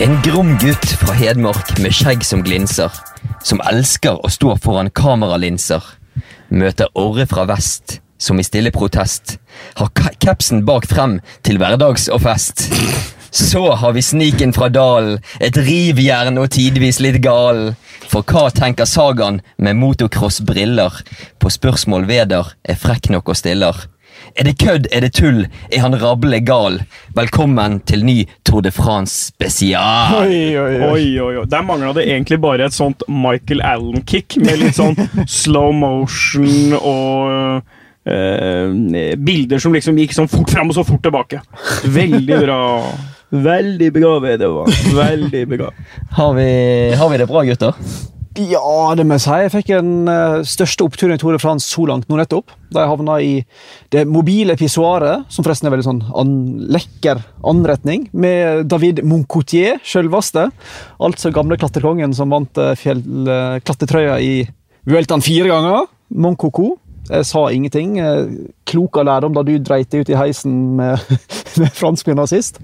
En grom gutt fra Hedmark med skjegg som glinser, som elsker å stå foran kameralinser, møter Orre fra vest, som i stille protest har kapsen bak frem til hverdags og fest. Så har vi sniken fra dalen, et rivjern og tidvis litt gal. For hva tenker sagaen med motocross-briller? På spørsmål Veder er frekk nok og stiller. Er det kødd, er det tull, er han rable gal? Velkommen til ny Tour de France spesial. Oi, oi, oi. Oi, oi. Der mangla det egentlig bare et sånt Michael Allen-kick, med litt sånn slow motion og eh, bilder som liksom gikk sånn fort fram og så fort tilbake. Veldig bra. Veldig bra, Vedova. Veldig bra. Har vi, har vi det bra, gutter? Ja, det må jeg si. Jeg fikk den eh, største oppturen i Tour de France så langt nå nettopp. Da jeg havna i det mobile pissoaret, som forresten er veldig sånn an lekker anretning, med David Moncoutier, sjølvaste. Altså gamle klatrekongen som vant uh, fjellklatretrøya i Vueltaen fire ganger. Moncoco. Jeg sa ingenting. Eh, Klok av lærdom da du dreit deg ut i heisen med, med franskmennene sist.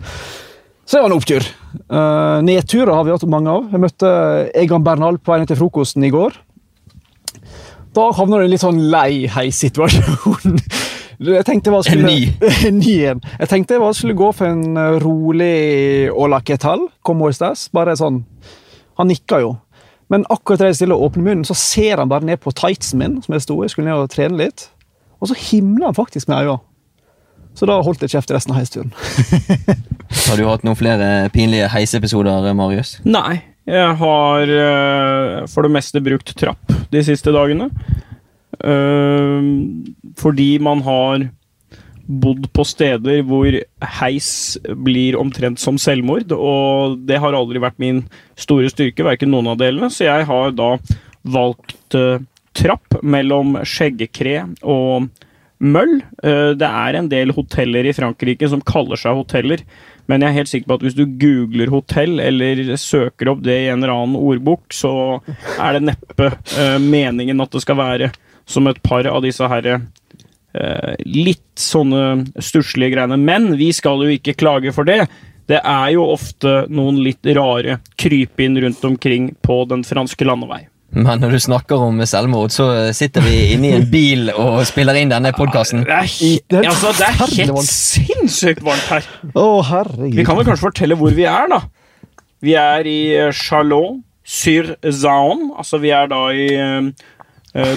Så det var en opptur. Uh, nedturer har vi hatt mange av. Jeg møtte Egan Bernal på vei ned til frokosten i går. Da havna i en litt sånn lei heissituasjon. Jeg tenkte hva skulle, En ny en. Jeg tenkte hva skulle gå for en eh, rolig Ola Ketal. Como estas? Bare sånn Han nikka jo. Men akkurat da jeg stille og åpner munnen, så ser han bare ned på tightsen min, som jeg sto i. Skulle ned og trene litt. Og så himler han faktisk med øynene. Så da holdt jeg kjeft resten av heisturen. Har du hatt noen flere pinlige heisepisoder, Marius? Nei, jeg har uh, for det meste brukt trapp de siste dagene. Uh, fordi man har bodd på steder hvor heis blir omtrent som selvmord, og det har aldri vært min store styrke, verken noen av delene, så jeg har da valgt uh, trapp mellom Skjeggekre og Møll. Eh, det er en del hoteller i Frankrike som kaller seg hoteller, men jeg er helt sikker på at hvis du googler hotell, eller søker opp det i en eller annen ordbok, så er det neppe eh, meningen at det skal være som et par av disse herre eh, litt sånne stusslige greiene. Men vi skal jo ikke klage for det. Det er jo ofte noen litt rare krypinn rundt omkring på den franske landevei. Men når du snakker om selvmord, så sitter vi inne i en bil og spiller inn denne podkasten. Det er, Det er altså, det er helt varmt. sinnssykt varmt her. Å, herregud. Vi kan vel kanskje fortelle hvor vi er, da. Vi er i eh, Chalon-sur-Zaon. Altså, vi er da i eh,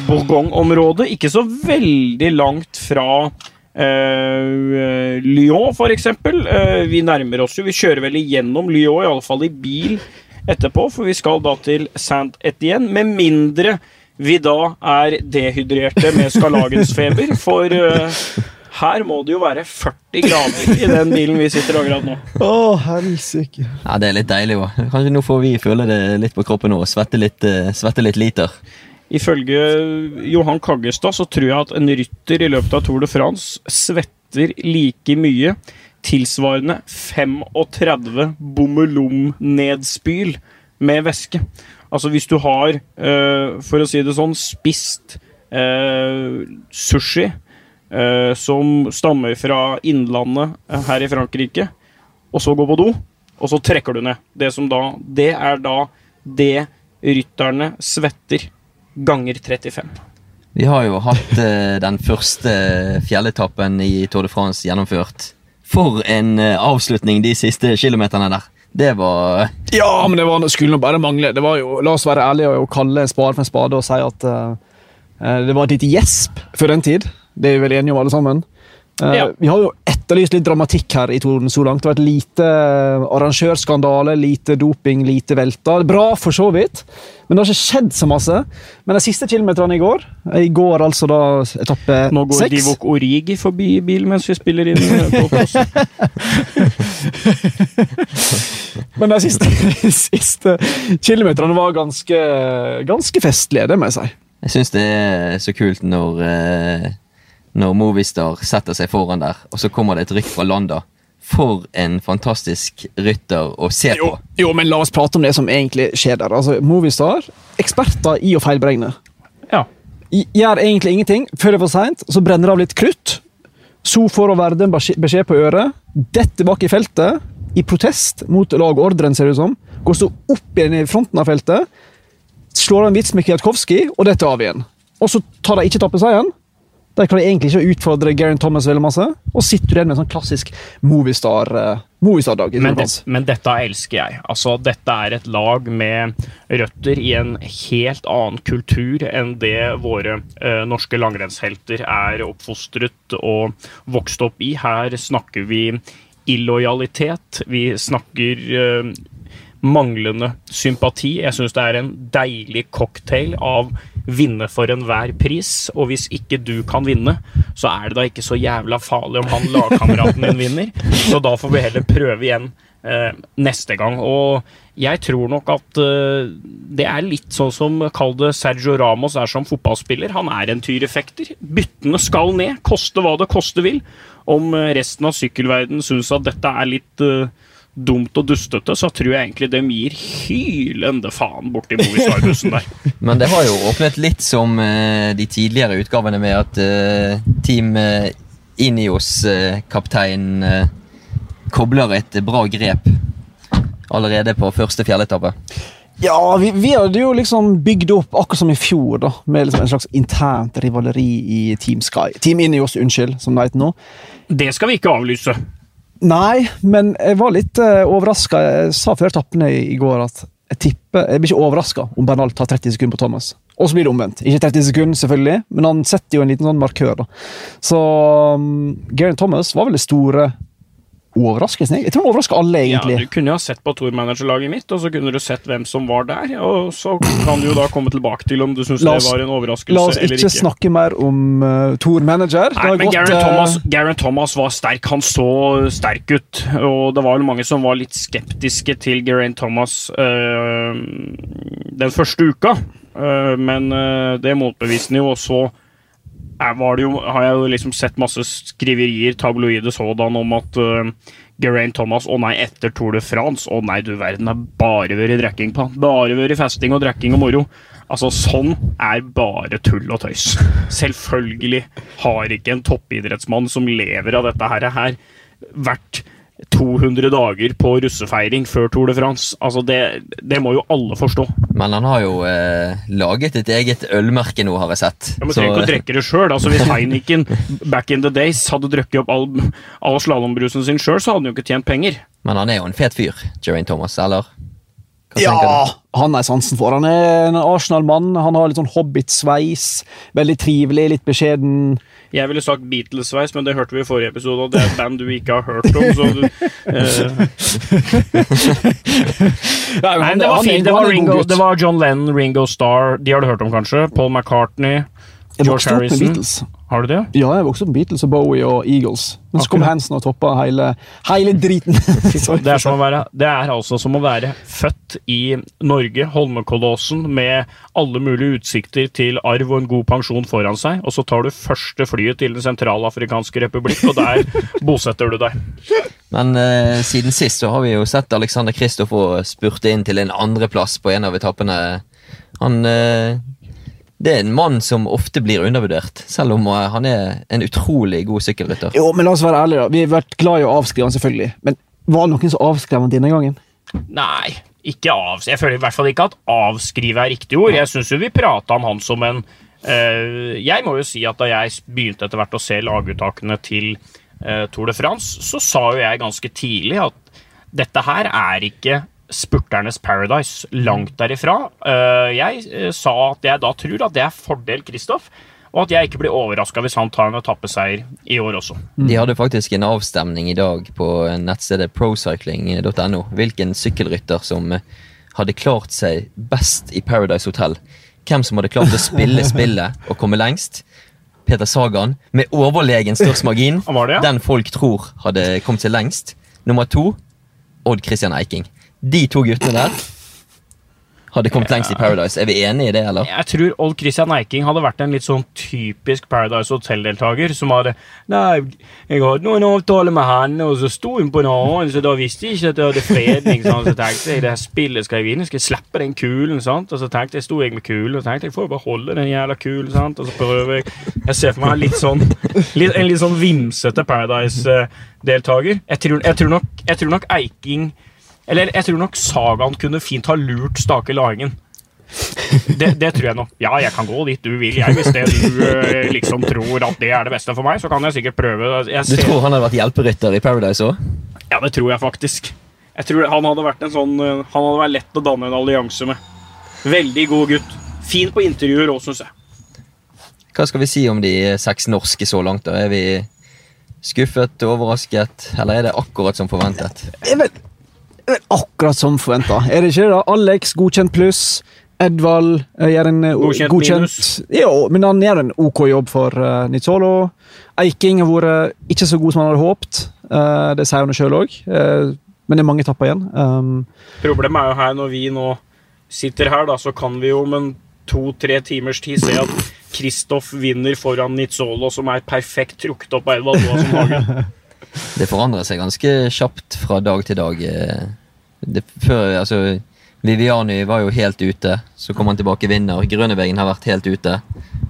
Bourgogne-området. Ikke så veldig langt fra uh, Lyon, for eksempel. Uh, vi nærmer oss jo Vi kjører vel igjennom Lyon, iallfall i bil etterpå, for vi skal da til Saint Etienne. Med mindre vi da er dehydrerte med skarlagensfeber, for uh, her må det jo være 40 grader i den bilen vi sitter akkurat nå. Å, helsike. Ja, Det er litt deilig òg. Kanskje nå får vi føle det litt på kroppen nå og svette litt, uh, svette litt liter. Ifølge Johan Kaggestad så tror jeg at en rytter i løpet av Tour de France svetter like mye, tilsvarende 35 bommelom-nedspyl med væske. Altså hvis du har, uh, for å si det sånn, spist uh, sushi uh, som stammer fra innlandet her i Frankrike, og så går på do, og så trekker du ned. Det, som da, det er da det rytterne svetter ganger 35. Vi har jo hatt den første fjelletappen i Tour de France gjennomført. For en eh, avslutning de siste kilometerne der. Det var Ja, men det var, skulle nå bare mangle. Det var jo, La oss være ærlige og kalle en spade for en spade og si at eh, eh, det var et lite gjesp før den tid. Det er vi vel enige om, alle sammen. Eh, Ja. Vi har jo etterlyst litt dramatikk her i Toren så langt. Det har vært lite eh, arrangørskandale, lite doping, lite velter. Bra, for så vidt, men det har ikke skjedd så masse. Men de siste kilometerne i går I går altså da etappe Nå går 6. Divok Origi forbi bil mens vi spiller inn eh, podcast. Men de siste, siste kilometerne var ganske, ganske festlige, det må jeg si. Jeg syns det er så kult når, eh, når Movistar setter seg foran der, og så kommer det et rykk fra Landa. For en fantastisk rytter å se på. Jo, jo, men la oss prate om det som egentlig skjer der. Altså, Movistar, eksperter i å feilberegne. Ja. Gjør egentlig ingenting før det er for seint, så brenner det av litt krutt. Så får Verde en beskjed på øret. Detter bak i feltet. i protest mot lagordren, ser det ut som. Går så opp igjen i fronten av feltet, slår en vits med Kwiatkowski, og detter av igjen. Og så tar de ikke tappeseieren. De klarer egentlig ikke å utfordre Garen Thomas veldig masse, og sitter igjen med en sånn klassisk Movistar-dag. Movistar Men, det, men dette elsker jeg. Altså, dette er et lag med røtter i en helt annen kultur enn det våre eh, norske langrennshelter er oppfostret og vokst opp i. Her snakker vi illojalitet. Vi snakker eh, manglende sympati. Jeg syns det er en deilig cocktail av vinne for enhver pris, og hvis ikke du kan vinne, så er det da ikke så jævla farlig om han lagkameraten din vinner. Så da får vi heller prøve igjen eh, neste gang. Og jeg tror nok at eh, det er litt sånn som kall det Sergio Ramos er som fotballspiller. Han er en tyrefekter. Byttene skal ned, koste hva det koste vil. Om eh, resten av sykkelverden syns at dette er litt eh, dumt og dustete, så tror jeg egentlig de gir hylende faen borti Movistar-bussen der. Men det har jo åpnet litt som uh, de tidligere utgavene med at uh, Team uh, eh, kobler et bra grep allerede på første fjelletappe. Ja, vi, vi hadde jo liksom bygd opp, akkurat som i fjor, da, med liksom en slags internt rivaleri i Team Sky. Team Ineos, unnskyld, som det heter nå. Det skal vi ikke avlyse. Nei, men jeg var litt uh, overraska. Jeg sa før etappene i, går at jeg tipper Jeg blir ikke overraska om Bernal tar 30 sekunder på Thomas. Og så blir det omvendt. Ikke 30 sekunder, selvfølgelig, men han setter jo en liten sånn markør. da. Så um, Geraint Thomas var vel det store overraskelsen. jeg. Tror den overrasker alle, egentlig. Ja, du kunne jo ha sett på tourmanagerlaget mitt, og så kunne du sett hvem som var der. Og så kan du jo da komme tilbake til om du syns det var en overraskelse eller ikke. La oss ikke snakke mer om uh, tourmanager. Nei, men Garen eh, Thomas, Garen Thomas var sterk. Han så sterk ut. Og det var vel mange som var litt skeptiske til Garen Thomas uh, den første uka. uh, men det motbeviste jo, og så er, var det jo, har jeg jo liksom sett masse skriverier, tabloide sådan, om at uh, Geraint Thomas Å nei, etter Tour de France Å nei, du verden, har bare vært drikking på. Bare vært festing og drikking og moro. Altså, Sånn er bare tull og tøys. Selvfølgelig har ikke en toppidrettsmann som lever av dette her, her vært 200 dager på russefeiring før Tour de France. Altså, det, det må jo alle forstå. Men han har jo eh, laget et eget ølmerke nå, har jeg sett. Ja, men Så- trenger ikke å drikke det sjøl. Altså, hvis Heineken back in the days hadde drukket opp all, all slalåmbrusen sin sjøl, så hadde han jo ikke tjent penger. men han er jo en fet fyr, Geraint Thomas, eller? Hva Ja, han er sansen for. Han er en Arsenal-mann. Han har litt sånn hobbit-sveis. Veldig trivelig, litt beskjeden. Jeg ville sagt Beatles-sveis, men det hørte vi i forrige episode, og det er et band du ikke har hørt om. Så du, uh... Nei, men det var fint. Det var, Ringo, det var John Lennon, Ringo Starr De har du hørt om, kanskje? Paul McCartney. George Harrison. Har du det? Ja, jeg vokste opp med Beatles og Bowie og Eagles. Men så kom Hansen og toppa hele, hele driten. Det er, som å være, det er altså som å være født i Norge, Holmenkollåsen, med alle mulige utsikter til arv og en god pensjon foran seg, og så tar du første flyet til Den sentralafrikanske republikk, og der bosetter du deg. Men eh, siden sist så har vi jo sett Alexander Kristoff spurte inn til en andreplass på en av etappene. Han eh, Det er en mann som ofte blir undervurdert, selv om eh, han er en utrolig god sykkelrytter. Jo, men la oss være ærlige. da. Vi har vært glad i å avskrive han, selvfølgelig. Men var det noen som avskrev han denne gangen? Nei, ikke av, jeg føler i hvert fall ikke at avskrive er riktig ord. Jeg syns jo vi prata om han som en øh, Jeg må jo si at da jeg begynte etter hvert å se laguttakene til øh, Tour de France, så sa jo jeg ganske tidlig at dette her er ikke spurternes paradise. Langt derifra. Eh, jeg eh, sa at jeg da tror at det er fordel Kristoff, og at jeg ikke blir overraska hvis han tar en etappeseier i år også. De hadde faktisk en avstemning i dag på nettstedet procycling.no. Hvilken sykkelrytter som eh, hadde klart seg best i Paradise Hotel. Hvem som hadde klart å spille spillet og komme lengst. Peter Sagan med overlegen størst margin. Ja? Den folk tror hadde kommet seg lengst. Nummer to Odd Christian Eiking. De to guttene der hadde kommet lengst i Paradise. Er vi enige i det, eller? Jeg tror Old Christian Eiking hadde vært en litt sånn typisk Paradise Hotel-deltaker. Som hadde Nei, jeg hadde nå en avtale med henne, og så sto hun på en annen, så da visste jeg ikke at jeg hadde fredning. Sant? Så tenkte jeg det her spillet skal jeg vinne, skal jeg slippe den kulen? Sant? Og så tenkte jeg, sto jeg med kulen, og tenkte jeg får jeg bare holde den jævla kulen. Sant? Og så prøver jeg Jeg ser for meg litt sånn litt, En litt sånn vimsete Paradise-deltaker. Jeg, jeg, jeg tror nok Eiking Eller jeg tror nok Sagaen kunne fint ha lurt Stake Laingen. Det, det tror jeg nå. Ja, jeg kan gå dit du vil, jeg. Hvis det du eh, liksom tror at det er det beste for meg, så kan jeg sikkert prøve. Jeg Du tror han hadde vært hjelperytter i Paradise òg? ja, det tror jeg faktisk. Jeg tror Han hadde vært en sånn eh, Han hadde vært lett å danne en allianse med. Veldig god gutt. Fin på intervjuer òg, syns jeg. Hva skal vi si om de seks norske så langt? da? Er vi skuffet, overrasket, eller er det akkurat som forventet? Jeg er vel, det er vel akkurat som forventa. Er det ikke det? da? Alex godkjent pluss. Edvald eh, gjør en godkjent, Godkjent minus. Jo, men han gjør en ok jobb for uh, Nizzolo. Eiking har vært ikke så god som han hadde håpet. Uh, det sier han sjøl òg. men det er mange etapper igjen. Um, Problemet er jo her når vi nå sitter her, da, så kan vi jo om en to-tre timers tid se at Kristoff vinner foran Nizzolo, som er perfekt trukket opp av Edvald Boasson Hagen. Det forandrer seg ganske kjapt fra dag til dag. eh. Det, før, altså, Viviani var jo helt ute, så kom han tilbake vinner. Grønnevegen har vært helt ute.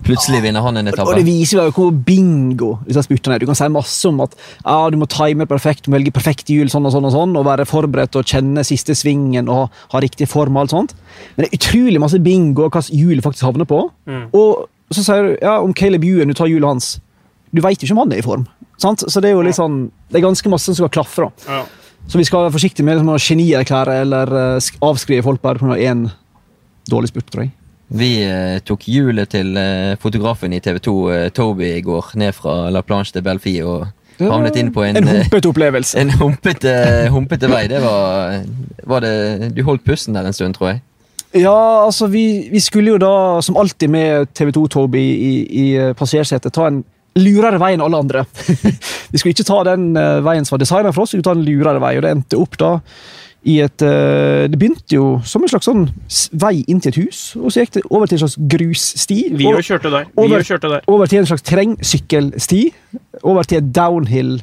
Plutselig vinner han en og det viser jo hvor bingo disse spurtene er. Du kan si masse om at ja, du må time perfekt, du må velge perfekt hjul sånn og sånn og sånn, og være forberedt og kjenne siste svingen og ha, ha riktig form og alt sånt. Men det er utrolig masse bingo hva hjulet faktisk havner på. Mm. Og så sier du ja, om Caleb Ewan, du tar hjulet hans. Du veit jo ikke om han er i form. Sant? Så det er jo litt sånn, det er ganske masse som skal klaffe. da. Ja. Så vi skal være forsiktige med liksom, å genierklære eller uh, avskrive folk bare pga. én dårlig spurt, tror jeg. Vi uh, tok hjulet til uh, fotografen i TV 2, eh, Toby, i går, ned fra La Planche de Belfie og havnet inn på en, En humpete opplevelse. en humpete, humpete vei. Det var, var det Du holdt pusten der en stund, tror jeg. Ja, altså, vi, vi skulle jo da, som alltid med TV 2 Toby i, i eh, passasjersetet, ta en lurere vei enn alle andre. vi skulle ikke ta den eh, veien som var designet for oss, vi skulle ta en lurere vei, og det endte opp da i et eh, Det begynte jo som en slags sånn vei inn til et hus, og så gikk det over til en slags grussti. Vi jo kjørte der. Vi over- kjørte der. over til en slags terrengsykkelsti. Over til et downhill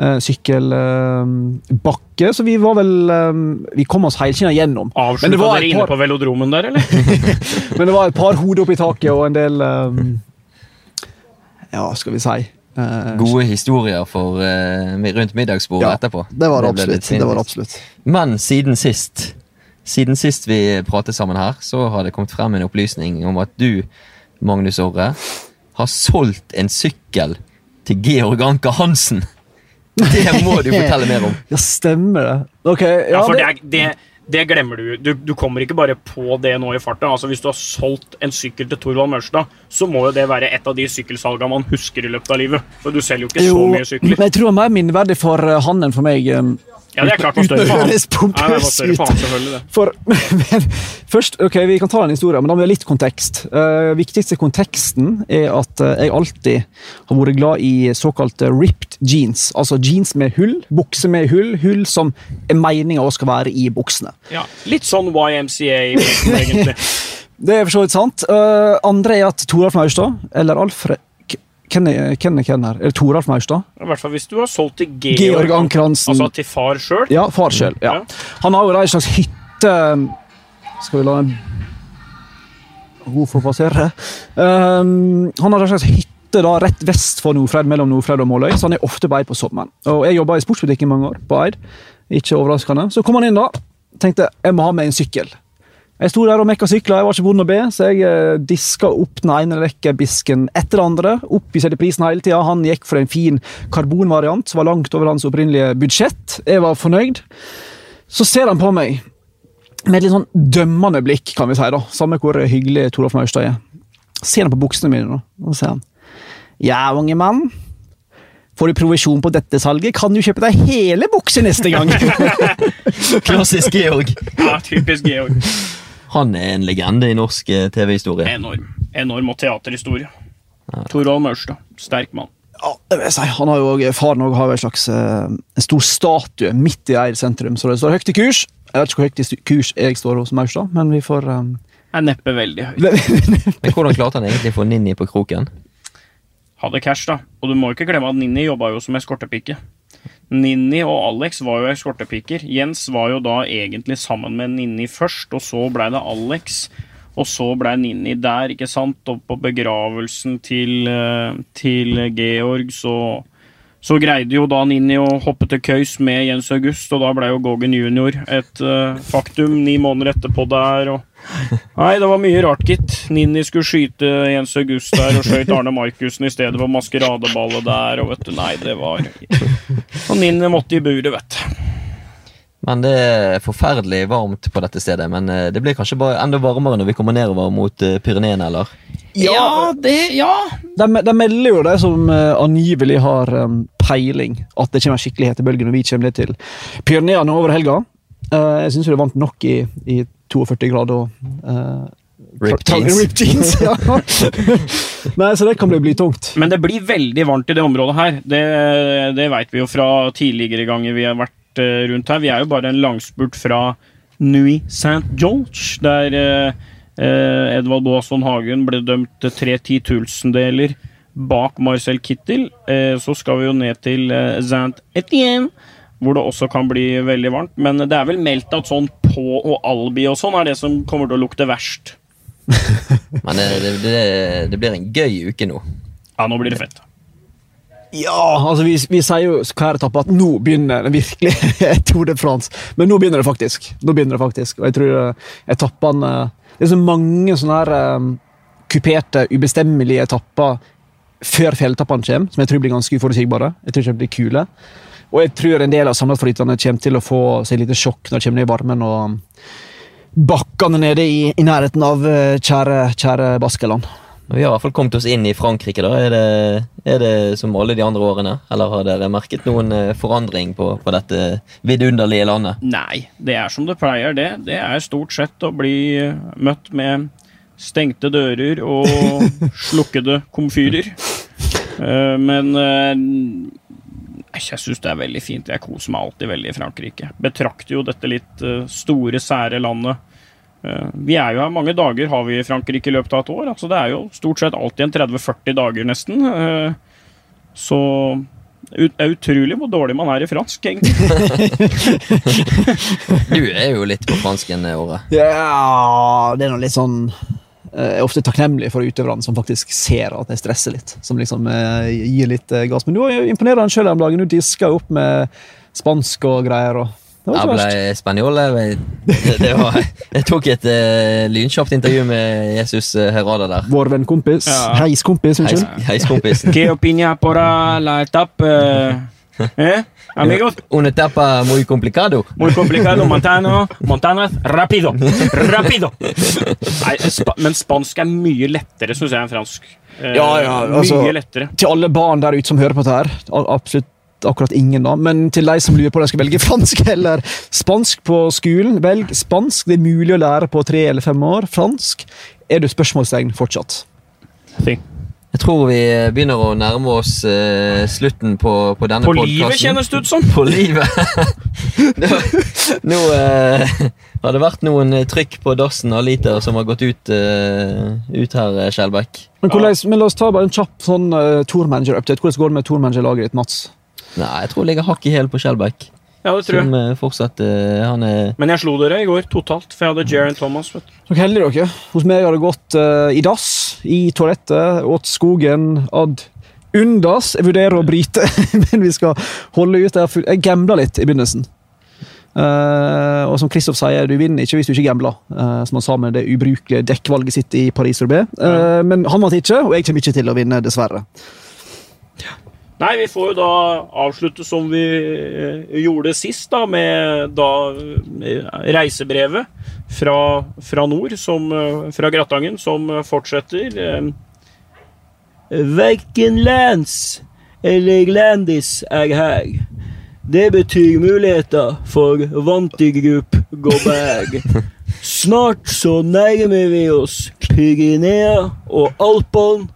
eh, sykkelbakke. så vi var vel Vi kom oss helskinna gjennom. Men det Avslutta var dere et inne par- på velodromen der, eller? Men det var et par hoder opp i taket og en del eh, Ja, skal vi si eh, Gode historier for, eh, rundt middagsbordet Ja, etterpå. Det var det absolutt. Det var det absolutt. Men siden sist Siden sist vi pratet sammen her, så har det kommet frem en opplysning om at du, Magnus Orre, har solgt en sykkel til Georg Anker Hansen. Det må du fortelle mer om. Ja, stemmer det. Ok, ja, Ja, for det, det, det, glemmer du. du. Du kommer ikke bare på det nå i farta. Altså, hvis du har solgt en sykkel til Torvald Mørstad, så må jo det være et av de sykkelsalgene man husker i løpet av livet. For du selger jo ikke så mye sykler. men jeg tror det er mer minneverdig for eh, han enn for meg. Ja, det er klart uten å høres pompøs ut. for men, først, ok, Vi kan ta en historie, men da må vi ha litt kontekst. Uh, viktigste konteksten er at uh, jeg alltid har vært glad i såkalte ripped jeans. Altså jeans med hull, bukser med hull, hull som er meninga skal være i buksene. Ja, litt sånn YMCA, egentlig. Det er for så vidt sant. Uh, andre er at Toralf Maurstad, eller Alfred Hvem er hvem er her? Er det Toralf Maurstad? I hvert fall hvis du har solgt til Georg, Georg Anker-Hansen. Altså til far sjøl. Ja, far sjøl. Ja. Han har jo da en slags hytte Skal vi la en Hun får passere. Um, han har en slags hytte da rett vest for Nordfred, mellom Nordfred og Måløy, så han er ofte på Eid på sommeren. Og Jeg jobba i sportsbutikken mange år, på Eid. Ikke overraskende. Så kom han inn da. Tenkte jeg må ha med en sykkel. Jeg sto der og mekka sykler, jeg var ikke vond å be, så jeg eh, diska opp den ene rekkebisken etter den andre. Oppjusterte prisen hele tida. Han gikk for en fin karbonvariant som var langt over hans opprinnelige budsjett. Jeg var fornøyd. Så ser han på meg med et litt sånn dømmende blikk, kan vi si. da. Samme hvor hyggelig Toralf Maurstad er. Ser han på buksene mine, da, og ser sier han Ja, unge mann. Får du provisjon på dette salget, kan du kjøpe deg hele bukse neste gang. Klassisk Georg. Ja, typisk Georg. Han er en legende i norsk eh, TV-historie. Enorm. Enorm og teaterhistorie. Torvald Maurstad. Sterk mann. Ja, det vil jeg si. Han har jo, også- Faren også har jo en slags eh, en stor statue midt i Eid sentrum, så det står høyt i kurs. Jeg vet ikke hvor høyt i kurs jeg står hos Maurstad, men vi får um... Er neppe veldig høyt. Men hvordan klarte han egentlig å få Ninni på kroken? Hadde cash, da. Og du må ikke glemme at Ninni jobba jo som eskortepike. Ninni og Alex var jo eskortepiker. Jens var jo da egentlig sammen med Ninni først, og så blei det Alex. Og så blei Ninni der, ikke sant. Og på begravelsen til, eh, til Georg så så greide jo da Ninni å hoppe til køys med Jens August, og da ble jo Gogen junior et uh, faktum ni måneder etterpå der. og Nei, det var mye rart, gitt. Ninni skulle skyte Jens August der, og skøyt Arne Markussen i stedet for maskeradeballet der, og vet du, nei, det var Og Ninni måtte i buret, vet du. Men det er forferdelig varmt på dette stedet. Men eh, det blir kanskje bare enda varmere når vi kommer nedover mot eh, Pyreneene, eller? Ja, det Ja. De, de melder jo de som eh, angivelig har um, peiling, at det kommer en skikkelig hetebølge når vi kommer ned til Pyreneene over helga. Eh, jeg syns det er varmt nok i, i 42 grader uh, Ripped jeans. Rip jeans ja. Nei, så det kan bli blytungt. Men det blir veldig varmt i det området her. Det, det veit vi jo fra tidligere ganger vi har vært eh, rundt her. Vi er jo bare en langspurt fra Nui St. George, der eh, Edvard Boasson Hagen ble dømt til tre titusendeler bak Marcel Kittel. Eh, så skal vi jo ned til eh, Saint Etienne, hvor det også kan bli veldig varmt. Men det er vel meldt at sånn på og Albi og sånn er det som kommer til å lukte verst. Men det, det, det, det blir en gøy uke nå. Ja, nå blir det fett. Ja, altså vi, vi sier jo hver etappe at nå begynner det virkelig Tour de France. Men nå begynner det faktisk. Nå begynner det faktisk. Og jeg tror eh, etappene Det er så mange sånne her um, kuperte, ubestemmelige etapper før fjelletappene kommer, som jeg tror blir ganske uforutsigbare. Jeg tror ikke de blir kule. Og jeg tror en del av sammenflytterne kommer til å få seg et lite sjokk når de kommer ned i varmen og bakkene nede i, i nærheten av eh, kjære, kjære Baskeland. Vi har i hvert fall kommet oss inn i Frankrike. da. Er det, er det som alle de andre årene? Eller har dere merket noen eh, forandring på, på dette vidunderlige landet? Nei, det er som det pleier, det. Det er stort sett å bli eh, møtt med stengte dører og slukkede komfyrer. Eh, Men jeg syns det er veldig fint. Jeg koser meg alltid veldig i Frankrike. Betrakter jo dette litt eh, store, sære landet. Eh, Vi er jo her mange dager har vi i Frankrike i løpet av et år. Altså det er jo stort sett alltid en 30-40 dager, nesten. Eh, Så det er utrolig hvor dårlig man er i fransk, egentlig. Du er jo litt på fransken, det året Ja, det er noe litt sånn er ofte takknemlig for utøverne som faktisk ser at jeg stresser litt. Som liksom eh, gir litt eh, gass. Men du imponerer imponerende sjøl om dagen. Du diska opp med spansk og greier. Og det var Jeg ble verst. spanjol. Jeg, tok et uh, lynkjapt intervju med Jesus eh, Herada der. Vår venn kompis. Ja. Heis kompis, Heis, unnskyld. heiskompisen. ¿Qué ¿Eh? Amigos, Una etapa muy complicado. muy complicado. Montano, Montanas, rápido! Rápido! Nei, sp men spansk er mye lettere, syns jeg, enn fransk. Eh, Ja, ja, altså- mye lettere. Til alle barn der ute som hører på dette her. Absolutt akkurat ingen, da. Men til de som lurer på om de skal velge fransk eller spansk på skolen, velg spansk. Det er mulig å lære på tre eller fem år. Fransk er du spørsmålstegn fortsatt. Thing. Jeg tror vi begynner å nærme oss uh, slutten på, på denne På podcasten. livet, kjennes det ut som. På livet. nå nå eh, har det vært noen trykk på dassen av liter som har gått ut, uh, ut her, Skjelbæk. Men, hvordan, men la oss ta bare en kjapp sånn uh, tourmanager-update. Hvordan går det med tourmanager-laget ditt, Mats? Nei, jeg tror det ligger hakk i hæl på Skjelbæk. Ja, det tror Som jeg. eh, fortsatt eh, Han er Men jeg slo dere i går totalt, for jeg hadde Jaren Thomas. Vet du. Er heldige, dere. Hos meg har det gått uh, i dass, i toalettet, åt skogen, ad undas. Jeg vurderer å bryte, men vi skal holde ut. Har jeg gambla litt i begynnelsen. Uh, og som Kristoff sier, du vinner ikke hvis du ikke gambler. Uh, som han sa med det ubrukelige dekkvalget sitt i Paris-Roubais. Uh, Men han vant ikke, og jeg kommer ikke til å vinne, dessverre. Nei, vi får jo da avslutte som vi eh, gjorde sist, da, med da reisebrevet fra, fra nord, som, eh, fra Gratangen, som fortsetter. eh, Verken lands eller landis er her. Det betyr muligheter for Vantigrup Goberg. Snart så nærmer vi oss Pyrenea og Alpene.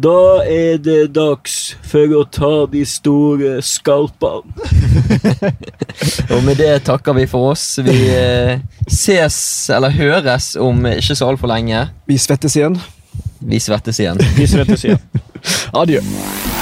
Da er det dags for å ta de store skalpene. Og med det takker vi for oss. Vi eh, ses, eller høres, om ikke så altfor lenge. Vi svettes igjen. Vi svettes igjen. Vi svettes igjen. Adjø.